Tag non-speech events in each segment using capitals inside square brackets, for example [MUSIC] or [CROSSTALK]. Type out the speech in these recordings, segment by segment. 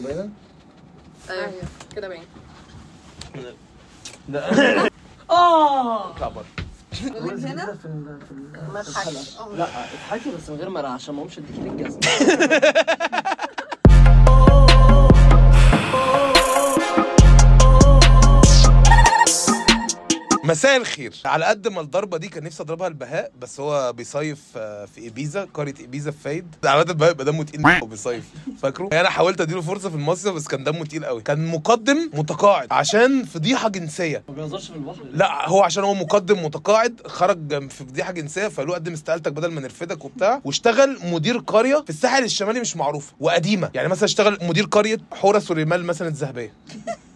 slash ACAST. أيوه كده باين آه اطلع بره من هنا ما. لا اضحكي بس من غير مرة عشان ما اقومش اديكي الجزمة مساء الخير. على قد ما الضربة دي كان نفسي أضربها البهاء بس هو بيصيف آه، في ابيزا قرية ابيزا في فايد. [LAUGHS] عاده البهاء يبقى دمه تقيل [LAUGHS] وبيصيف. فاكره؟ أنا حاولت أديله فرصة في المصيف بس كان دمه تقيل قوي. كان مقدم متقاعد عشان فضيحه جنسية. ما بيهزرش في البحر لا هو عشان هو مقدم متقاعد خرج في فضيحه جنسية فقالوا قدم استقالتك بدل ما نرفدك وبتاع. واشتغل مدير قرية في الساحل الشمالي مش معروفة وقديمة. يعني مثلا اشتغل مدير قرية حورس والرمال مثلا الذهبية.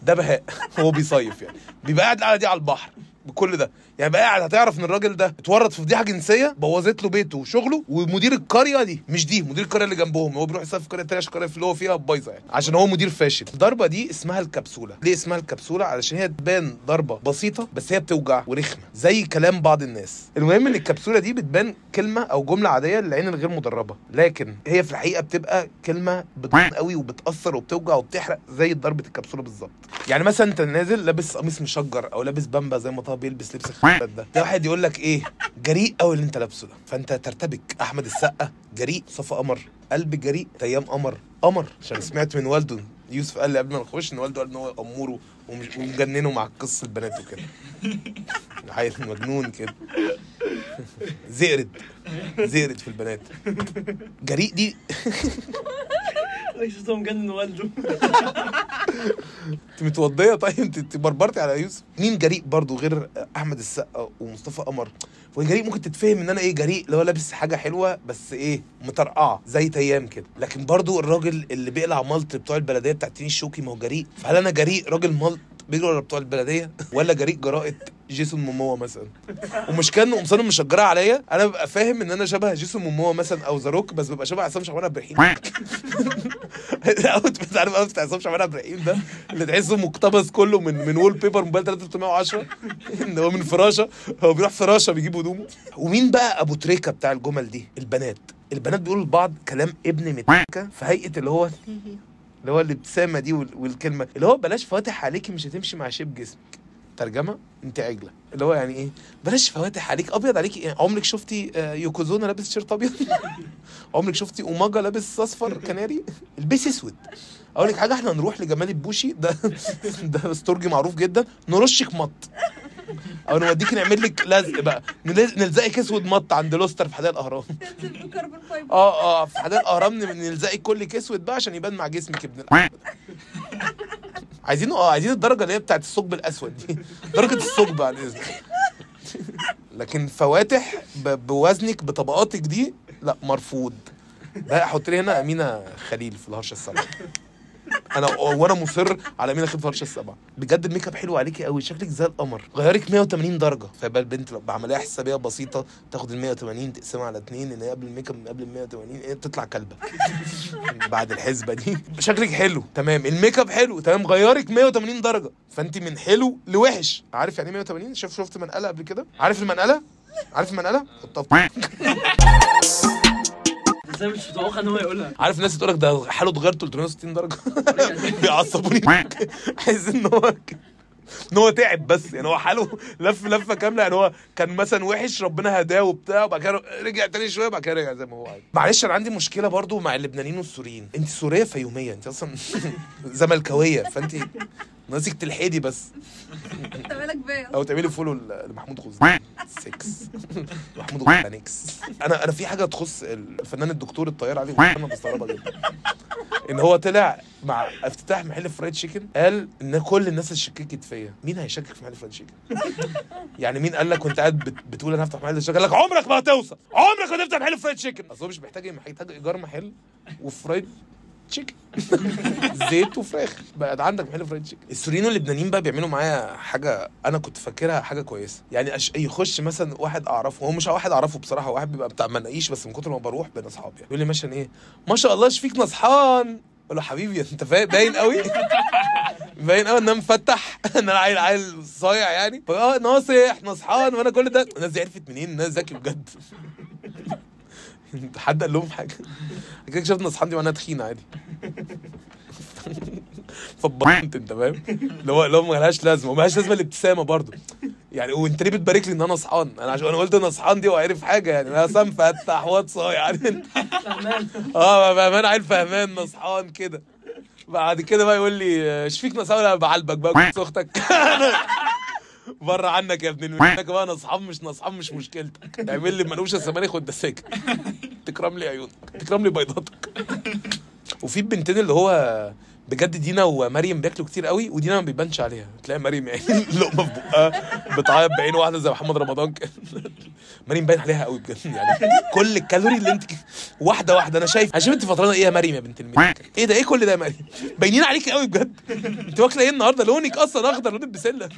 ده بهاء. [LAUGHS] هو بيصيف يعني. بيبقى قاعد القعدة دي على البحر. بكل ده. يعني بقى قاعد هتعرف إن الراجل ده اتورط في فضيحه جنسية بوظت له بيته وشغله ومدير القرية دي مش دي مدير القرية اللي جنبهم هو بيروح يصيف في قريه تانيه عشان القرية اللي هو فيها بايظة يعني عشان هو مدير فاشل. الضربة دي اسمها الكبسولة. ليه اسمها الكبسولة؟ علشان هي تبان ضربة بسيطة بس هي بتوجع ورخمة زي كلام بعض الناس. المهم إن الكبسولة دي بتبان كلمة أو جملة عادية للعين الغير مدربة لكن هي في الحقيقة بتبقى كلمة بتضن قوي وبتأثر وبتوجع وبتحرق زي ضربة الكبسولة بالظبط. يعني مثلا أنت نازل لابس قميص مشجر أو لابس بامبا زي ما بيلبس لبس الخبات ده. ده واحد يقول لك إيه؟ جريء قوي اللي أنت لابسه ده. فأنت ترتبك. أحمد السقا جريء صفا قمر. قلب جريء تيام قمر. قمر. عشان سمعت من والده يوسف قال لي قبل ما نخش إن والده قال إن هو أموره ومجننه مع قصة البنات وكده. عيل مجنون كده. زئرد. زئرد في البنات. جريء دي [LAUGHS] شفتهم مجنن والده؟ انت متوضية؟ طيب انت بربرتي على يوسف. مين جريء برضو غير أحمد السقا ومصطفى قمر؟ وجريء ممكن تتفهم إن أنا إيه جريء هو لابس حاجة حلوة بس إيه مطرقعه زي تيام كده. لكن برضو الراجل اللي بيقلع ملط بتوع البلدية بتاع تين الشوكي ما هو جريء. فهل أنا جريء راجل ملط ورا بتوع البلدية؟ ولا جريء جراءة جيسون موموا مثلا. ومش كان قمصان مشجرة عليا. أنا ببقى فاهم إن أنا شبه جيسون موموا مثلا أو ذا روك بس ببقى شبه عصام شعبان عبد الرحيم. [LAUGHS] الاوت بتاع عارف بتاع عصام شعبان عبد الرحيم ده اللي تحسه مقتبس كله من من وول بيبر موبايل 3310 إن هو من فراشه. هو بيروح فراشه بيجيب هدومه. ومين بقى؟ أبو تريكة بتاع الجمل دي البنات. البنات بيقولوا لبعض كلام ابن متكه في هيئة اللي هو [LAUGHS] اللي هو الابتسامه دي وال- والكلمة. اللي هو بلاش فواتح عليكي مش هتمشي مع شيب جسمك. ترجمة؟ انت عجلة. اللي هو يعني إيه؟ بلاش فواتح عليك أبيض عليكي إيه؟ عمرك شفتي آه، يوكوزونا لابس شيرت أبيض؟ [LAUGHS] عمرك شفتي أوماجا لابس أصفر كناري؟ البسي أسود. أقول لك حاجة إحنا نروح لجمال البوشي. ده [LAUGHS] ده استورجي معروف جدا. نرشك مط. أو نوديك نعمل لك لزق بقى نل- نلزقك أسود مط عند لوستر في حدائق الأهرام. [LAUGHS] آه آه في حدائق الأهرام نلزقك كلك أسود بقى عشان يبان مع جسمك ابن. عايزين آه عايزين الدرجة اللي هي بتاعت الثقب الأسود دي. [LAUGHS] درجة الثقب بعد إذنك. لكن فواتح بوزنك بطبقاتك دي لا مرفوض. بقى حط لي هنا أمينة خليل في الهرشه السبعه أنا وأنا مصر على مين اخد هرشة السبعة. بجد ال make up حلو عليكي قوي شكلك زي القمر. غيرك 180 درجة. فيبقى البنت بعملية حسابية بسيطة تاخد ال 180 تقسمها على اتنين ان هي قبل ال make up من قبل ال 180 إيه تطلع كلبه بعد الحسبة دي. شكلك حلو. تمام. ال make up حلو. تمام. غيرك 180 درجة. فانت من حلو لوحش. عارف يعني إيه 180 شوف شفت منقلة قبل كده؟ عارف المنقلة؟ عارف المنقلة؟ حطها [LAUGHS] إزاي مش متوقع ان هو يقولها. عارف الناس تقول لك ده حاله اتغير 360 درجة؟ [LAUGHS] بيعصبوني. حاسس إن هو إن هو تعب بس يعني هو حاله لف لفة كاملة يعني هو كان مثلا وحش ربنا هداه وبتاع وبعد كده رجع تاني شوية وبعد كده رجع زي ما هو عايز معلش أنا عندي مشكلة برضو مع اللبنانيين والسوريين. أنت سورية فيومية أنت أصلا [LAUGHS] زملكاوية فأنت ناقصك تلحدي بس. [LAUGHS] بيا؟ أو تعملي فولو لمحمود غزني 6 [LAUGHS] محمود غزني نكس أنا أنا في حاجة تخص الفنان الدكتور الطيار علي أنا بستغربها جدا. إن هو طلع مع افتتاح محل fried chicken قال إن كل الناس اللي شككت فيا. مين هيشكك في محل fried chicken يعني مين قال لك كنت قاعد بت- بتقول أنا هفتح محل chicken قال لك عمرك ما هتوصل. عمرك ما هتفتح محل fried chicken أصل هو مش محتاج إيه محتاج إيجار محل و fried chicken [LAUGHS] زيت وفراخ. بقى عندك محل fried chicken السوريين واللبنانيين بقى بيعملوا معايا حاجة أنا كنت فاكرها حاجة كويسة. يعني أش... يخش مثلا واحد أعرفه هو مش واحد أعرفه بصراحة واحد بيبقى بتاع مناقيش بس من كتر ما بروح بين أصحابي يعني. يقول لي مثلا إيه؟ ما شاء الله شفيك نصحان أقول له حبيبي أنت فاهم باين قوي [LAUGHS] باين قوي إن أنا مفتح [LAUGHS] إن أنا عيل عيل صايع يعني. آه ناصح نصحان وأنا كل ده الناس دي عرفت منين؟ الناس ذكي بجد. حد قال لهم حاجة؟ كده اكتشفت ان اصحابي دي معناها تخينة عادي. فبنت أنت فاهم؟ اللي هو اللي هو مالهاش لازمة ومالهاش لازمة الابتسامة برضه. يعني وانت ليه بتبارك لي إن أنا صحان أنا عشان أنا قلت أنا صحان دي وعرف حاجة يعني. أنا أصلا مفتح واد صايع. عارف أنت فهمان. آه فهمان عيل فهمان نصحان كده. بعد كده بقى يقول لي شفيك نصحان؟ أنا بعلبك بقى كنت أختك [LAUGHS] بره عنك يا ابن المنك بقى نصحان مش نصحان مش مشكلتك. اعمل لي منوشه الزمالك خد ده ساكت تكرم لي عيونك تكرم لي بيضاتك. وفي البنتين اللي هو بجد دينا ومريم بياكلوا كتير قوي ودينا ما بيبانش عليها. تلاقي مريم يعني [LAUGHS] لقمة في بقها بتعيط بعين واحدة زي محمد رمضان كده. مريم باين عليها قوي بجد يعني كل الكالوري اللي انت واحدة واحدة. أنا شايف عشان انت فطرانة إيه يا مريم يا بنت الملك إيه ده؟ إيه كل ده يا مريم باينين عليك قوي بجد. انت واكلة إيه النهارده؟ لونك أصلا أخضر لون البسله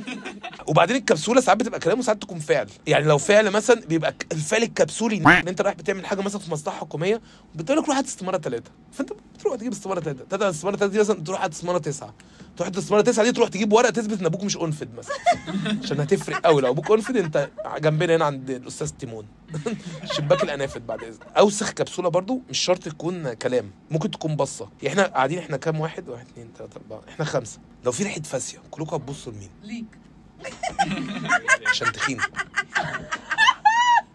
وبعدين الكبسولة ساعات بتبقى كلام وساعات تكون فعل. يعني لو فعل مثلا بيبقى الفعل الكبسولي إن أنت رايح بتعمل حاجة مثلا في مصلحة حكومية بتقول لك روح هات استمارة ثلاثة فأنت بتروح تجيب استمارة ثلاثة ثلاثة استمارة ثلاثة دي مثلا تروح هات استمارة تسعة. تروح استماره تسعة دي تروح تجيب ورقة تثبت إن أبوك مش انفد مثلا. [LAUGHS] عشان هتفرق قوي لو أبوك انفد أنت جنبنا هنا عند الأستاذ تيمون. [LAUGHS] شباك الانافد بعد إذنك. أوسخ كبسولة برضو مش شرط تكون كلام. ممكن تكون بصة. يعني إحنا قاعدين إحنا كام واحد؟ واحد اثنين ثلاثة أربعة. إحنا خمسة. لو في ريحة فاسية كلكم هتبصوا لمين؟ ليك. [LAUGHS] عشان تخين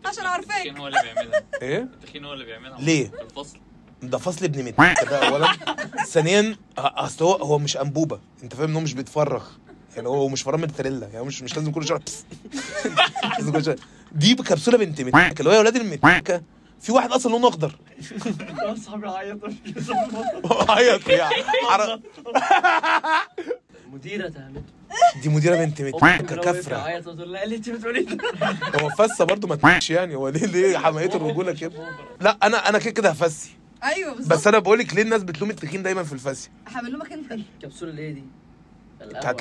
عشان عارفاك. التخين هو اللي بيعملها. إيه؟ التخين هو اللي بيعملها. ليه؟ الفصل. ده فصل ابن مت ده اولا. [LAUGHS] ثانيا أصل هو هو مش أنبوبة. أنت فاهم إن هو مش بيتفرغ. يعني هو مش فرامل تريلا يعني مش مش لازم كل شوية بس. [LAUGHS] لازم كل شوية. دي كبسولة بنت مت اللي هو يا أولاد المتكه في واحد أصلا لونه أخضر. صاحبي عيط. عيط يعني حرق [LAUGHS] مديرة تهمته دي مديرة بنت مت كفرة. عيط وتقول لها انت بتقولي ده؟ هو فسة برضه ما تمشي يعني. هو ليه ليه حمايه الرجولة كده؟ لا أنا أنا كده كده هفسي. ايوه بالظبط بس انا بقول لك ليه الناس بتلوم التخين دايما في الفسي هعمل لهم انت الكبسولة اللي هي دي القهوة بتاعت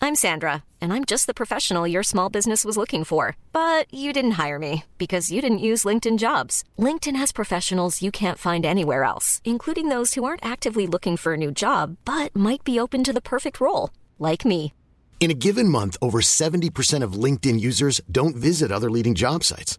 I'm Sandra, and I'm just the professional your small business was looking for. But you didn't hire me because you didn't use LinkedIn jobs. LinkedIn has professionals you can't find anywhere else, including those who aren't actively looking for a new job but might be open to the perfect role, like me. In a given month, over 70% of LinkedIn users don't visit other leading job sites.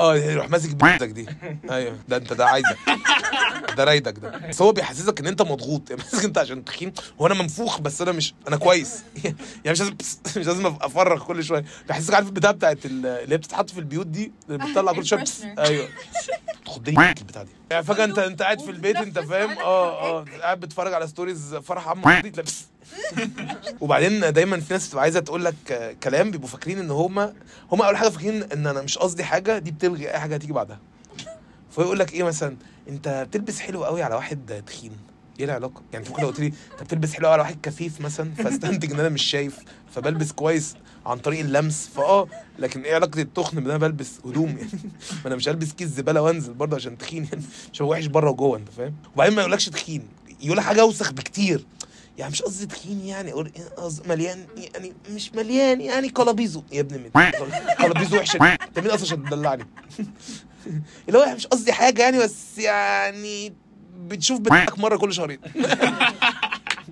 آه يروح ماسك بيتك دي. أيوه ده أنت ده عايزك. ده رايدك ده. بس هو بيحسسك إن أنت مضغوط. يعني ماسك أنت عشان تخين هو أنا منفوخ بس أنا مش أنا كويس. [LAUGHS] يعني مش لازم مش لازم أفرغ كل شوية. بيحسسك عارف البتاع بتاعت ال- اللي هي بتتحط في البيوت دي؟ اللي بتطلع كل شوية. أيوه. خدني البتاع دي. يعني فجأة أنت أنت قاعد في البيت أنت فاهم؟ آه آه. قاعد بتتفرج على stories فرح عم عمرو تلاقي بس. وبعدين دايما في ناس بتبقى عايزة تقول لك كلام بيبقوا فاكرين إن هما هما أول حاجة فاكرين إن أنا مش قصدي حاجة دي بتلغي أي حاجة هتيجي بعدها. فيقول لك إيه مثلا؟ أنت بتلبس حلو قوي على واحد تخين. إيه العلاقة؟ يعني ممكن لو قلت لي أنت بتلبس حلو قوي على واحد كفيف مثلا فاستنتج إن أنا مش شايف فبلبس كويس عن طريق اللمس. فآه لكن إيه علاقة التخن بإن أنا بلبس هدوم؟ يعني [LAUGHS] ما أنا مش هلبس كيس زبالة وأنزل برضه عشان تخين يعني هو وحش بره وجوه أنت فاهم؟ وبعدين ما يقولكش تخين يقول حاجة أوسخ بكتير. يعني مش قصدي تخين يعني إيه قصدي مليان يعني مش مليان يعني كلابيزو يا ابن [LAUGHS] كلابيزو وحشه أنت مين أصلا عشان تدلعني؟ [LAUGHS] اللي هو مش قصدي حاجة يعني بس يعني بتشوف بنتك مرة كل شهرين. [LAUGHS]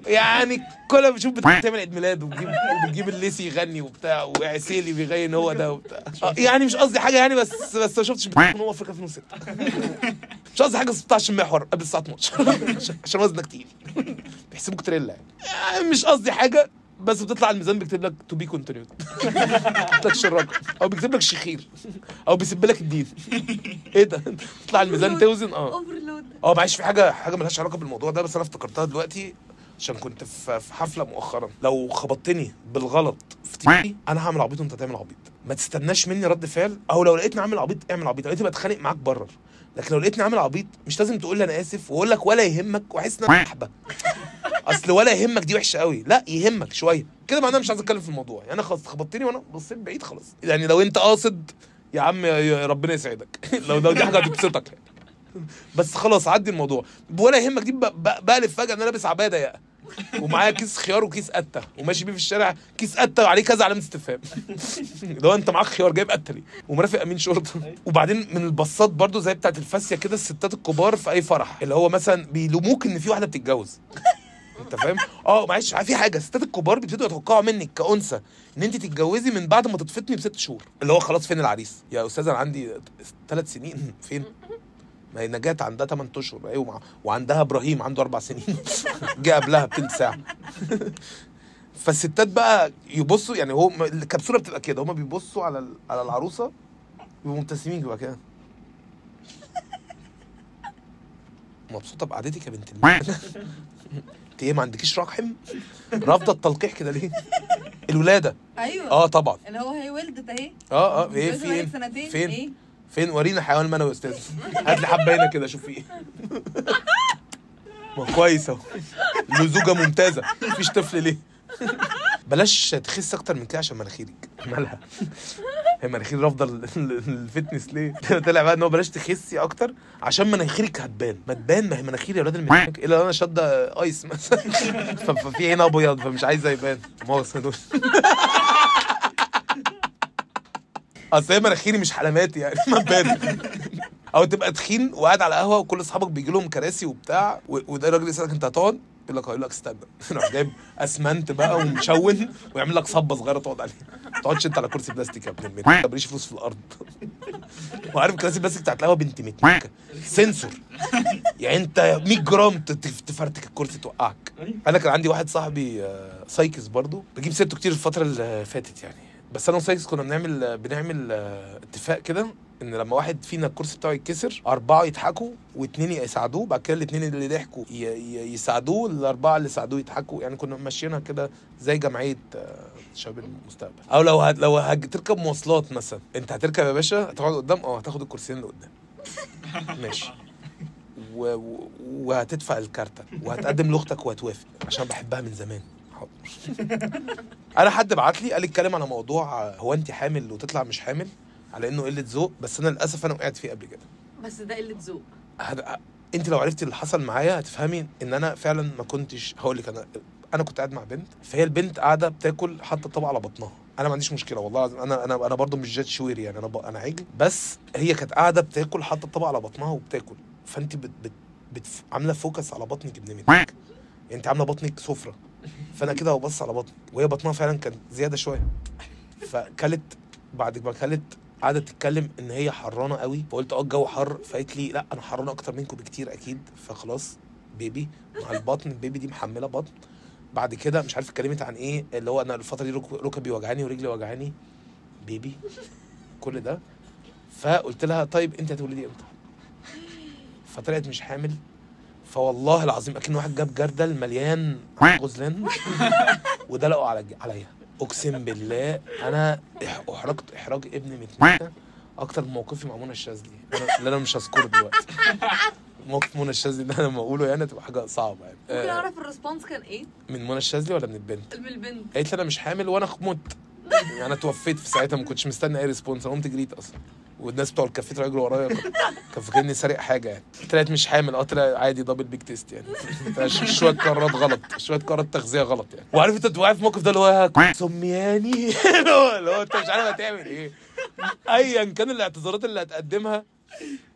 يعني كل ما بتشوف بنتك تعمل عيد ميلاد وبتجيب وبتجيب الليسي يغني وبتاع وعسيلي بيغني هو ده وبتاع. يعني مش قصدي حاجة يعني بس بس ما شفتش بنتك من هو افريقيا 2006 مش قصدي حاجة بس بتاع عشان محور قبل الساعة 12 [LAUGHS] عشان- وزنك تقيل. بيحسبوك تريلا. يعني. مش قصدي حاجة بس بتطلع على الميزان بيكتب لك to be continued بيكتب لك الرقم. أو بيكتب لك شخير أو بيسب لك الدين. إيه ده؟ تطلع على الميزان توزن؟ آه. أه معلش في حاجة حاجة ملهاش علاقة بالموضوع ده بس أنا افتكرتها دلوقتي عشان كنت في حفلة مؤخرا. لو خبطتني بالغلط في تيجي أنا هعمل عبيط وأنت هتعمل عبيط. ما تستناش مني رد فعل أو لو لقيتني عامل عبيط اعمل عبيط. لو لقيتني بتخانق معاك برر لكن لو لقيتني عامل عبيط مش لازم تقول لي أنا آسف وأقول لك ولا يهمك وأحس إن أنا [LAUGHS] احبه أصل ولا يهمك دي وحشة قوي لا يهمك شوية. كده معناها مش عايز أتكلم في الموضوع. يعني أنا خلاص خبطتني وأنا بصيت بعيد خلاص. يعني لو أنت قاصد يا عم يا- ربنا يسعدك. [LAUGHS] لو لو دي حاجة هتبسطك. بس خلاص عدي الموضوع. ولا يهمك دي بقلب فجأة إن أنا لابس عبايه ضيقه ومعايا كيس خيار وكيس قتة. وماشي بيه في الشارع كيس قتة وعليه كذا علامة استفهام. [LAUGHS] لو انت معاك خيار جايب قتة ليه؟ ومرافق أمين شرطة. وبعدين من البصات برضو زي بتاعت الفاسيه كده الستات الكبار في أي فرح. اللي هو مثلا بيلوموك إن في واحدة بتتجوز. [LAUGHS] أنت فاهم؟ آه معلش في حاجة. الستات الكبار بيبتدوا يتوقعوا منك كأنثى إن أنت تتجوزي من بعد ما تتفطمي بست شهور. اللي هو خلاص فين العريس؟ يا أستاذ أنا عندي ثلاث سنين. [LAUGHS] فين؟ ما هي نجاة عندها 8 أشهر. أيوه مع- وعندها إبراهيم عنده أربع سنين. [LAUGHS] جه قبلها بتلت ساعة. [LAUGHS] فالستات بقى يبصوا يعني هو الكبسولة بتبقى كده. هما بيبصوا على ال- على العروسة بيبقوا مبتسمين كده. مبسوطة بقعدتك يا بنت انت [LAUGHS] إيه ما عندكيش رحم؟ رافضة التلقيح كده ليه؟ الولادة. أيوه. آه طبعا. اللي هو هي ولدت أهي. آه آه إيه جوزها في بقالك إيه سنتين. فين؟ إيه؟ فين؟ ورينا حيوان منوي يا أستاذ. هات لي حبايه كده شوف إيه ما كويس أهو. لزوجه ممتازة. مفيش طفل ليه؟ بلاش تخس أكتر من كده عشان مناخيرك. مالها؟ هي مناخير رافضه ال- ال- الفتنس ليه؟ طلع بقى إن هو بلاش تخسي أكتر عشان مناخيرك هتبان. ما تبان ما هي مناخير يا ولاد المناخير إلا لو أنا شاده آيس مثلا. ففي هنا أبيض فمش عايزة يبان. مؤاخذه دول اصل هي مناخيري مش حلماتي يعني [LAUGHS] ما تبان أو تبقى تخين وقاعد على قهوه وكل أصحابك بيجي لهم كراسي وبتاع وده الراجل يسألك أنت هتقعد؟ يقول لك يقول لك استنى. [LAUGHS] يروح جايب أسمنت بقى ومشون ويعمل لك صبة صغيرة تقعد عليها. ما تقعدش أنت على كرسي بلاستيك يا ابن الميت ما تبريش فلوس في الأرض. [LAUGHS] وعارف كراسي البلاستيك بتاعت القهوة بنت متناكة sensor. يعني أنت 100 جرام تفرتك الكرسي توقعك. أنا كان عندي واحد صاحبي آه، سايكس برضو بجيب سيرته كتير الفترة اللي فاتت يعني. بس أنا وسايكس كنا بنعمل بنعمل آه، اتفاق كده إن لما واحد فينا الكرسي بتاعه يتكسر أربعة يضحكوا واثنين يساعدوه بعد كده الاثنين اللي ضحكوا يساعدوه الأربعة اللي ساعدوه يضحكوا. يعني كنا ماشيينها كده زي جمعية آه، شباب المستقبل. أو لو هت لو هتركب مواصلات مثلا. أنت هتركب يا باشا هتقعد قدام أه هتاخد الكرسيين اللي قدام. [LAUGHS] ماشي. و... و... وهتدفع الكارتة وهتقدم لأختك وهتوافق عشان بحبها من زمان. [LAUGHS] أنا حد بعت لي قال لي اتكلم على موضوع آه، هو انت حامل وتطلع مش حامل؟ على انه قلة ذوق بس أنا للأسف أنا وقعت فيه قبل كده. بس ده قلة ذوق. هد... انت لو عرفتي اللي حصل معايا هتفهمي ان أنا فعلا ما كنتش هقول لك أنا أنا كنت قاعد مع بنت فهي البنت قاعدة بتاكل حاطة الطبق على بطنها. أنا ما عنديش مشكلة والله العظيم. أنا أنا أنا برضه مش جات شويري يعني أنا ب... أنا عجل. بس هي كانت قاعدة بتاكل حاطة الطبق على بطنها وبتاكل. فانت بت... بت... بت... عاملة فوكس على بطنك ابن متك انت عاملة بطنك سفرة. فانا كده ببص على بطنك وهي بطنها فعلا كان زيادة شوية. فكلت بعد ما كلت قعدت تتكلم إن هي حرانة قوي. فقلت آه الجو حر. فقالت لي لا أنا حرانة أكتر منكم بكتير أكيد. فخلاص بيبي مع البطن. البيبي دي محملة بطن. بعد كده مش عارف اتكلمت عن إيه اللي هو أنا الفترة دي رك- ركبي وجعاني ورجلي وجعاني. بيبي كل ده. فقلت لها طيب أنت هتولدي إمتى؟ فطلعت مش حامل. فوالله العظيم أكن واحد جاب جردل مليان غزلان. [LAUGHS] ودلقوا على عليا. أقسم بالله أنا أحرجت إحراج ابن متنكه أكتر من موقفي مع منى الشاذلي. اللي أنا مش هذكره دلوقتي. موقف منى الشاذلي ده أنا لما أقوله يعني تبقى حاجة صعبة يعني. ممكن آه، أعرف ال response كان إيه؟ من منى الشاذلي ولا من البنت؟ من البنت. قالت لي أنا مش حامل وأنا مت يعني أنا توفيت في ساعتها ما كنتش مستني أي response. أنا قمت جريت أصلا. والناس بتوع الكافيه طلعوا يجروا ورايا. كان فاكرني سارق حاجة. يعني طلعت مش حامل آه طلع عادي double big taste يعني. شوية قرارات غلط شوية قرارات تغذية غلط يعني. وعارف انت تبقى قاعد في الموقف ده اللي هو سمياني؟ [LAUGHS] اللي هو انت مش عارف هتعمل إيه. ايا كان الاعتذارات اللي هتقدمها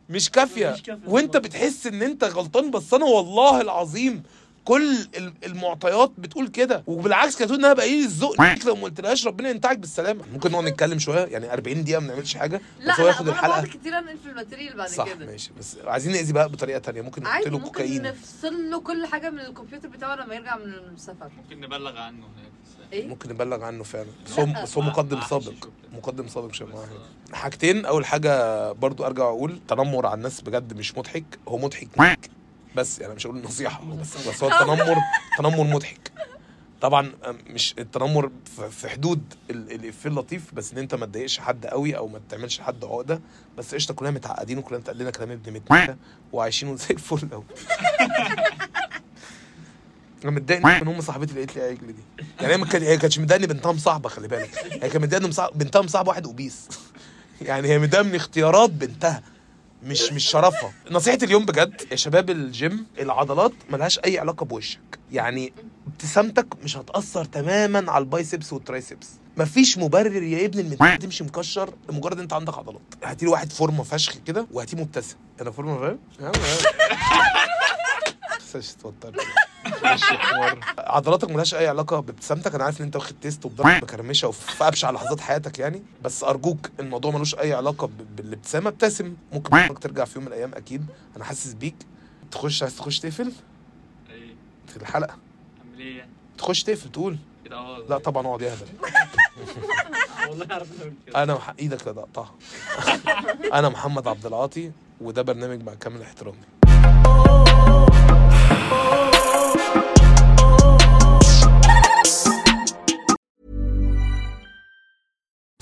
مش كافية. وانت. بتحس ان انت غلطان بس أنا والله العظيم كل ال- المعطيات بتقول كده وبالعكس كانت تقول إنها بقى لي الذوق ليك لو ما قلتلهاش ربنا ينتعك بالسلامة. ممكن نقعد نتكلم شوية يعني 40 دقيقة ما نعملش حاجة لا بس هو لا ياخد أنا الحلقة. بقعد كتير أنقل في الماتيريال بعد صح كده. ماشي بس عايزين نأذي بقى بطريقة تانية ممكن نحط له ممكن كوكايين. نفصل له كل حاجة من الكمبيوتر بتاعه لما يرجع من السفر ممكن نبلغ عنه هناك. إيه؟ ممكن نبلغ عنه فعلا. بس هو بس هو مقدم معهش سابق. مقدم سابق مش. حاجتين أول حاجة برضو أرجع أقول تنمر على الناس بجد مش مضحك هو مضحك بس يعني مش هقول نصيحه [LAUGHS] بس بس هو التنمر تنمر مضحك. طبعا مش التنمر في- حدود ال- الافيه اللطيف بس إن أنت ما تضايقش حد قوي أو ما تعملش حد عقدة. بس قشطة كلنا متعقدين وكلنا متقلنا كلام ابن متنكه وعايشين زي الفل قوي [LAUGHS] أنا متضايق من ام صاحبتي اللي قالت لي عجل دي. يعني هي ما كانتش متضايقة بنتها مصاحبة خلي بالك. هي كانت متضايقة مصاحب- بنتها مصاحبة واحد obese [LAUGHS] يعني هي متضايقة من اختيارات بنتها. مش مش شرفها. نصيحة اليوم بجد يا شباب الجيم العضلات ملهاش أي علاقة بوشك. يعني ابتسامتك مش هتأثر تماما على ال biceps وال triceps. مفيش مبرر يا ابن المت تمشي مكشر لمجرد أنت عندك عضلات. هاتي واحد فورمة فشخ كده وهاتيه مبتسم. أنا فورمة فاهم؟ [LAUGHS] يا عم، يا. عضلاتك ملهاش أي علاقة بابتسامتك. أنا عارف إن أنت واخد test وبضرب مكرمشه وفي ابشع لحظات حياتك يعني. بس أرجوك الموضوع ملوش أي علاقة بالابتسامة. ابتسم. ممكن ترجع في يوم من الأيام أكيد. أنا حاسس بيك. تخش عايز تخش تقفل؟ إيه؟ في الحلقة. أعمل إيه يعني؟ تخش تقفل تقول. كده لا طبعا أقعد اهدى [LAUGHS] والله كده. أنا مح... إيدك لا تقطعها. [LAUGHS] أنا محمد عبد العاطي وده برنامج مع كامل احترامي.